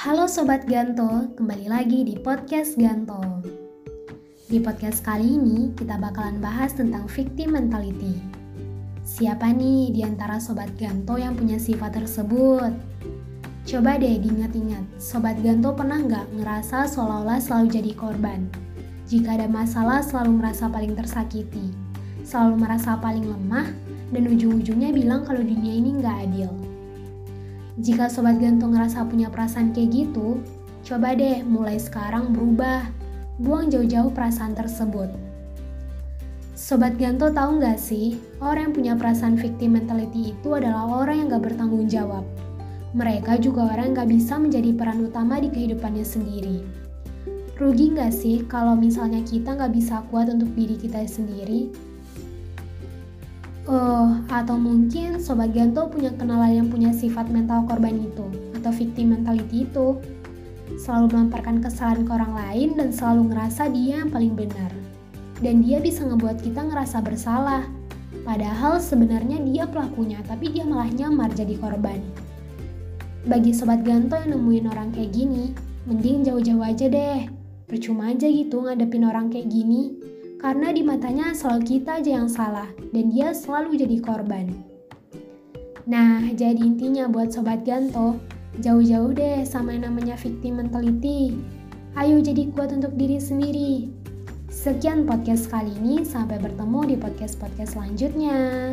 Halo Sobat Ganto, kembali lagi di podcast Ganto. Di podcast kali ini kita bakalan bahas tentang victim mentality. Siapa nih di antara Sobat Ganto yang punya sifat tersebut? Coba deh diingat-ingat, Sobat Ganto pernah nggak ngerasa seolah-olah selalu jadi korban? Jika ada masalah selalu merasa paling tersakiti, selalu merasa paling lemah, dan ujung-ujungnya bilang kalau dunia ini nggak adil. Jika Sobat Gantung ngerasa punya perasaan kayak gitu, coba deh mulai sekarang berubah. Buang jauh-jauh perasaan tersebut. Sobat Ganto tahu nggak sih, orang yang punya perasaan victim mentality itu adalah orang yang nggak bertanggung jawab. Mereka juga orang yang nggak bisa menjadi peran utama di kehidupannya sendiri. Rugi nggak sih kalau misalnya kita nggak bisa kuat untuk diri kita sendiri, Oh, atau mungkin Sobat Ganto punya kenalan yang punya sifat mental korban itu, atau victim mentality itu. Selalu melemparkan kesalahan ke orang lain dan selalu ngerasa dia yang paling benar. Dan dia bisa ngebuat kita ngerasa bersalah. Padahal sebenarnya dia pelakunya, tapi dia malah nyamar jadi korban. Bagi Sobat Ganto yang nemuin orang kayak gini, mending jauh-jauh aja deh. Percuma aja gitu ngadepin orang kayak gini karena di matanya selalu kita aja yang salah dan dia selalu jadi korban. Nah, jadi intinya buat Sobat Ganto, jauh-jauh deh sama yang namanya victim mentality. Ayo jadi kuat untuk diri sendiri. Sekian podcast kali ini, sampai bertemu di podcast-podcast selanjutnya.